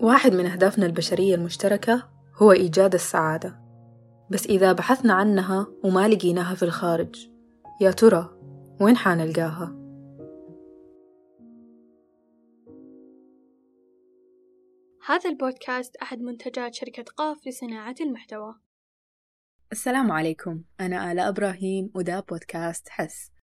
واحد من أهدافنا البشرية المشتركة هو إيجاد السعادة. بس إذا بحثنا عنها وما لقيناها في الخارج يا ترى وين حنلقاها؟ هذا البودكاست أحد منتجات شركة قاف لصناعة المحتوى. السلام عليكم. أنا آلاء إبراهيم وده بودكاست حس.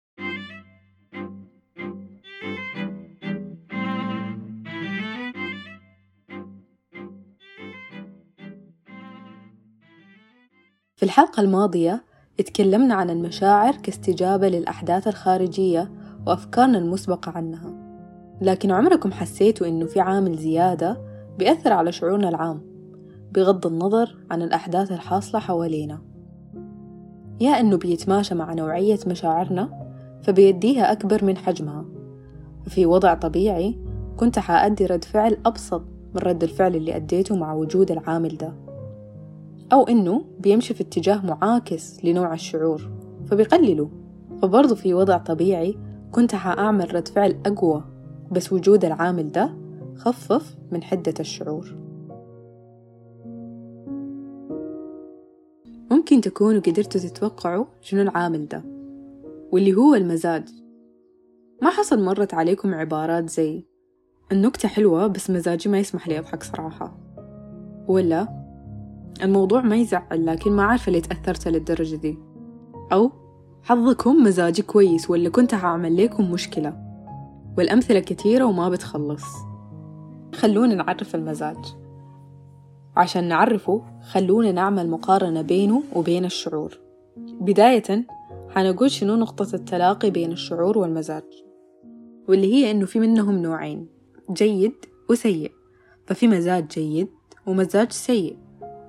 في الحلقة الماضية اتكلمنا عن المشاعر كاستجابة للأحداث الخارجية وأفكارنا المسبقة عنها. لكن عمركم حسيتوا إنه في عامل زيادة بيأثر على شعورنا العام بغض النظر عن الأحداث الحاصلة حوالينا؟ يا إنه بيتماشى مع نوعية مشاعرنا فبيديها أكبر من حجمها. في وضع طبيعي كنت حأدي رد فعل أبسط من رد الفعل اللي أديته مع وجود العامل ده. أو إنه بيمشي في اتجاه معاكس لنوع الشعور. فبيقلله فبرضه في وضع طبيعي كنت حأعمل رد فعل أقوى بس وجود العامل ده خفف من حدة الشعور. ممكن تكونوا قدرتوا تتوقعوا شنو العامل ده. واللي هو المزاج. ما حصل مرت عليكم عبارات زي النكتة حلوة بس مزاجي ما يسمح لي أضحك صراحة. ولا الموضوع ما يزعل لكن ما عارفة ليه تأثرت للدرجة دي. أو حظكم مزاجي كويس ولا كنت هعمل لكم مشكلة. والأمثلة كثيرة وما بتخلص. خلونا نعرف المزاج. عشان نعرفه خلونا نعمل مقارنة بينه وبين الشعور. بداية حنقول شنو نقطة التلاقي بين الشعور والمزاج. واللي هي إنه في منهم نوعين جيد وسيء. ففي مزاج جيد ومزاج سيء.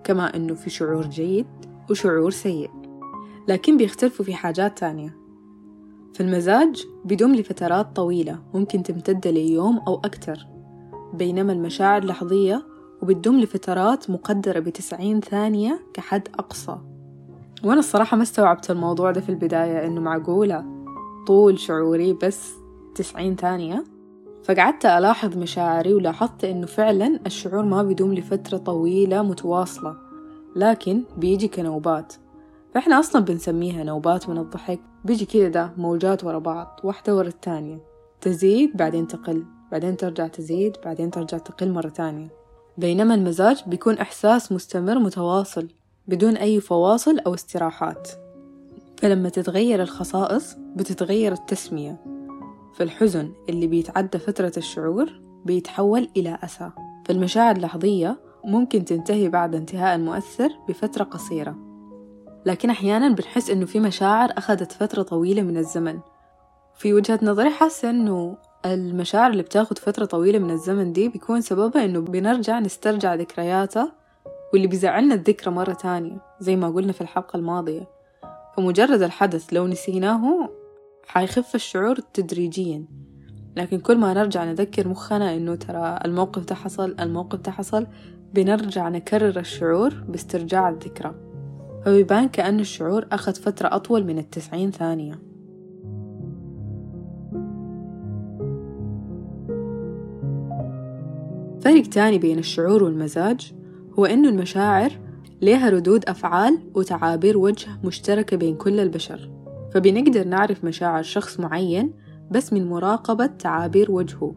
كما إنه في شعور جيد وشعور سيء لكن بيختلفوا في حاجات تانية. فالمزاج بيدوم لفترات طويلة ممكن تمتد ليوم أو أكتر بينما المشاعر لحظية وبتدوم لفترات مقدرة بتسعين ثانية كحد أقصى. وأنا الصراحة ما استوعبت الموضوع ده في البداية إنه معقولة طول شعوري بس تسعين ثانية؟ فقعدت ألاحظ مشاعري ولاحظت إنه فعلا الشعور ما بيدوم لفترة طويلة متواصلة لكن بيجي كنوبات. فإحنا أصلا بنسميها نوبات من الضحك. بيجي كده ده موجات ورا بعض واحدة ورا التانية. تزيد بعدين تقل بعدين ترجع تزيد بعدين ترجع تقل مرة تانية. بينما المزاج بيكون إحساس مستمر متواصل بدون أي فواصل أو استراحات. فلما تتغير الخصائص بتتغير التسمية. فالحزن اللي بيتعدى فترة الشعور بيتحول إلى أسى. فالمشاعر اللحظية ممكن تنتهي بعد انتهاء المؤثر بفترة قصيرة. لكن أحيانا بنحس إنه في مشاعر أخذت فترة طويلة من الزمن. في وجهة نظري حاسة إنه المشاعر اللي بتاخد فترة طويلة من الزمن دي بيكون سببها إنه بنرجع نسترجع ذكرياتها واللي بيزعلنا الذكرى مرة تانية زي ما قلنا في الحلقة الماضية. فمجرد الحدث لو نسيناه حيخف الشعور تدريجيا. لكن كل ما نرجع نذكر مخنا إنه ترى الموقف ده حصل الموقف ده حصل بنرجع نكرر الشعور باسترجاع الذكرى. فبيبان كأن الشعور أخذ فترة أطول من التسعين ثانية. فرق تاني بين الشعور والمزاج هو إنه المشاعر لها ردود أفعال وتعابير وجه مشتركة بين كل البشر. فبنقدر نعرف مشاعر شخص معين بس من مراقبة تعابير وجهه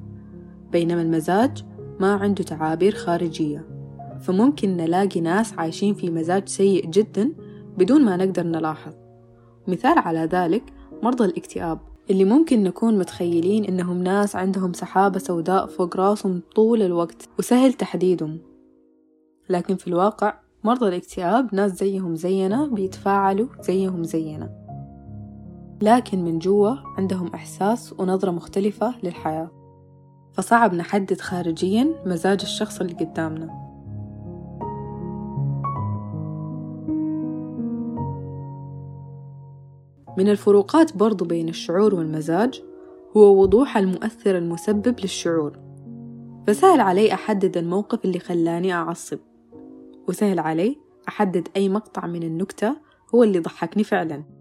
بينما المزاج ما عنده تعابير خارجية. فممكن نلاقي ناس عايشين في مزاج سيء جدا بدون ما نقدر نلاحظ. مثال على ذلك مرضى الاكتئاب اللي ممكن نكون متخيلين إنهم ناس عندهم سحابة سوداء فوق راسهم طول الوقت وسهل تحديدهم. لكن في الواقع مرضى الاكتئاب ناس زيهم زينا بيتفاعلوا زيهم زينا. لكن من جوا عندهم إحساس ونظرة مختلفة للحياة. فصعب نحدد خارجيا مزاج الشخص اللي قدامنا. من الفروقات برضو بين الشعور والمزاج هو وضوح المؤثر المسبب للشعور. فسهل علي أحدد الموقف اللي خلاني أعصب وسهل علي أحدد أي مقطع من النكتة هو اللي ضحكني فعلاً.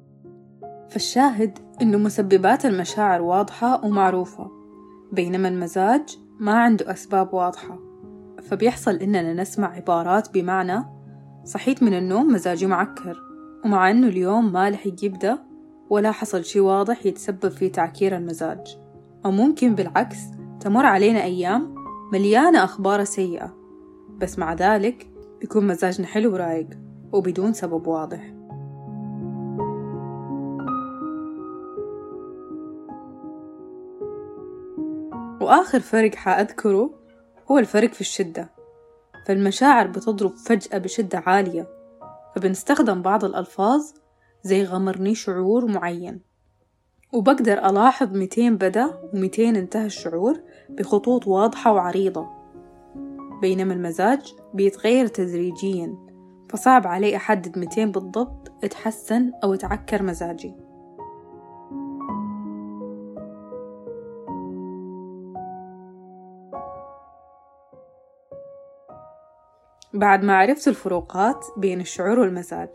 فالشاهد إنه مسببات المشاعر واضحة ومعروفة بينما المزاج ما عنده أسباب واضحة. فبيحصل إننا نسمع عبارات بمعنى صحيت من النوم مزاجي معكر ومع إنه اليوم ما لحق يبدأ ولا حصل شي واضح يتسبب في تعكير المزاج. أو ممكن بالعكس تمر علينا أيام مليانة أخبار سيئة بس مع ذلك بيكون مزاجنا حلو ورايق وبدون سبب واضح. وآخر فرق حأذكره هو الفرق في الشدة. فالمشاعر بتضرب فجأة بشدة عالية فبنستخدم بعض الألفاظ زي غمرني شعور معين. وبقدر ألاحظ ميتين بدأ وميتين انتهى الشعور بخطوط واضحة وعريضة. بينما المزاج بيتغير تدريجيا فصعب علي أحدد ميتين بالضبط أتحسن أو أتعكر مزاجي. بعد ما عرفت الفروقات بين الشعور والمزاج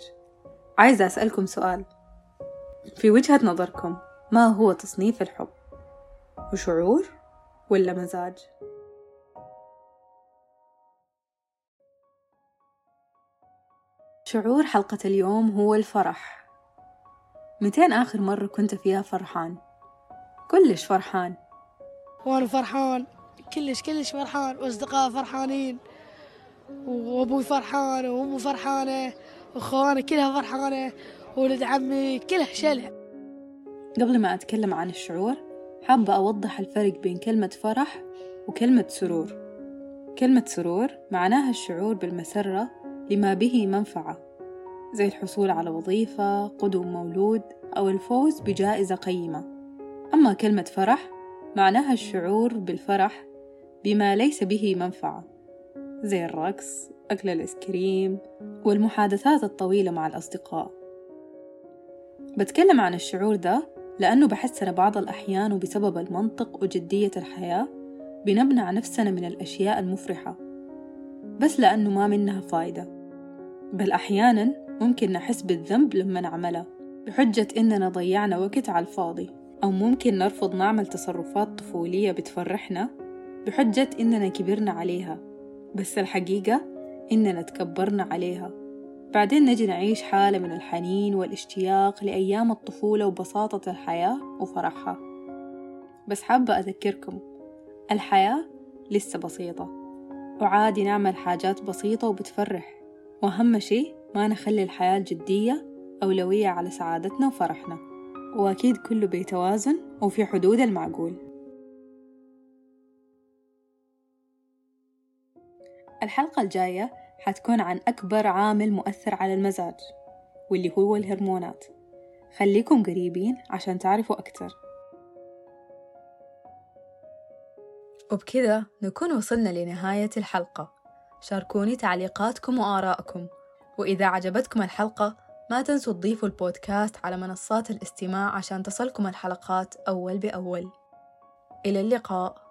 عايزة أسألكم سؤال في وجهة نظركم ما هو تصنيف الحب؟ وشعور ولا مزاج؟ شعور حلقة اليوم هو الفرح متين آخر مرة كنت فيها فرحان؟ كلش فرحان وأنا فرحان كلش كلش فرحان وأصدقاء فرحانين وأبوي فرحان وأمي فرحانة وأخواني كلها فرحانة وولد عمي كلها شلع قبل ما أتكلم عن الشعور حابة أوضح الفرق بين كلمة فرح وكلمة سرور. كلمة سرور معناها الشعور بالمسرة لما به منفعة زي الحصول على وظيفة قدوم مولود أو الفوز بجائزة قيمة. أما كلمة فرح معناها الشعور بالفرح بما ليس به منفعة. زي الرقص أكل الآيس كريم والمحادثات الطويلة مع الأصدقاء. بتكلم عن الشعور ده لأنه بحس أنا بعض الأحيان وبسبب المنطق وجدية الحياة بنمنع نفسنا من الأشياء المفرحة بس لأنه ما منها فايدة. بل أحيانا ممكن نحس بالذنب لما نعملها بحجة إننا ضيعنا وقت على الفاضي أو ممكن نرفض نعمل تصرفات طفولية بتفرحنا بحجة إننا كبرنا عليها. بس الحقيقة إننا تكبرنا عليها. بعدين نجي نعيش حالة من الحنين والاشتياق لأيام الطفولة وبساطة الحياة وفرحها. بس حابة أذكركم الحياة لسه بسيطة. وعادي نعمل حاجات بسيطة وبتفرح. وأهم شي ما نخلي الحياة الجدية أولوية على سعادتنا وفرحنا. وأكيد كله بيتوازن وفي حدود المعقول. الحلقة الجاية حتكون عن أكبر عامل مؤثر على المزاج واللي هو الهرمونات. خليكم قريبين عشان تعرفوا أكتر. وبكذا نكون وصلنا لنهاية الحلقة. شاركوني تعليقاتكم وآراءكم وإذا عجبتكم الحلقة ما تنسوا تضيفوا البودكاست على منصات الاستماع عشان تصلكم الحلقات أول بأول. إلى اللقاء.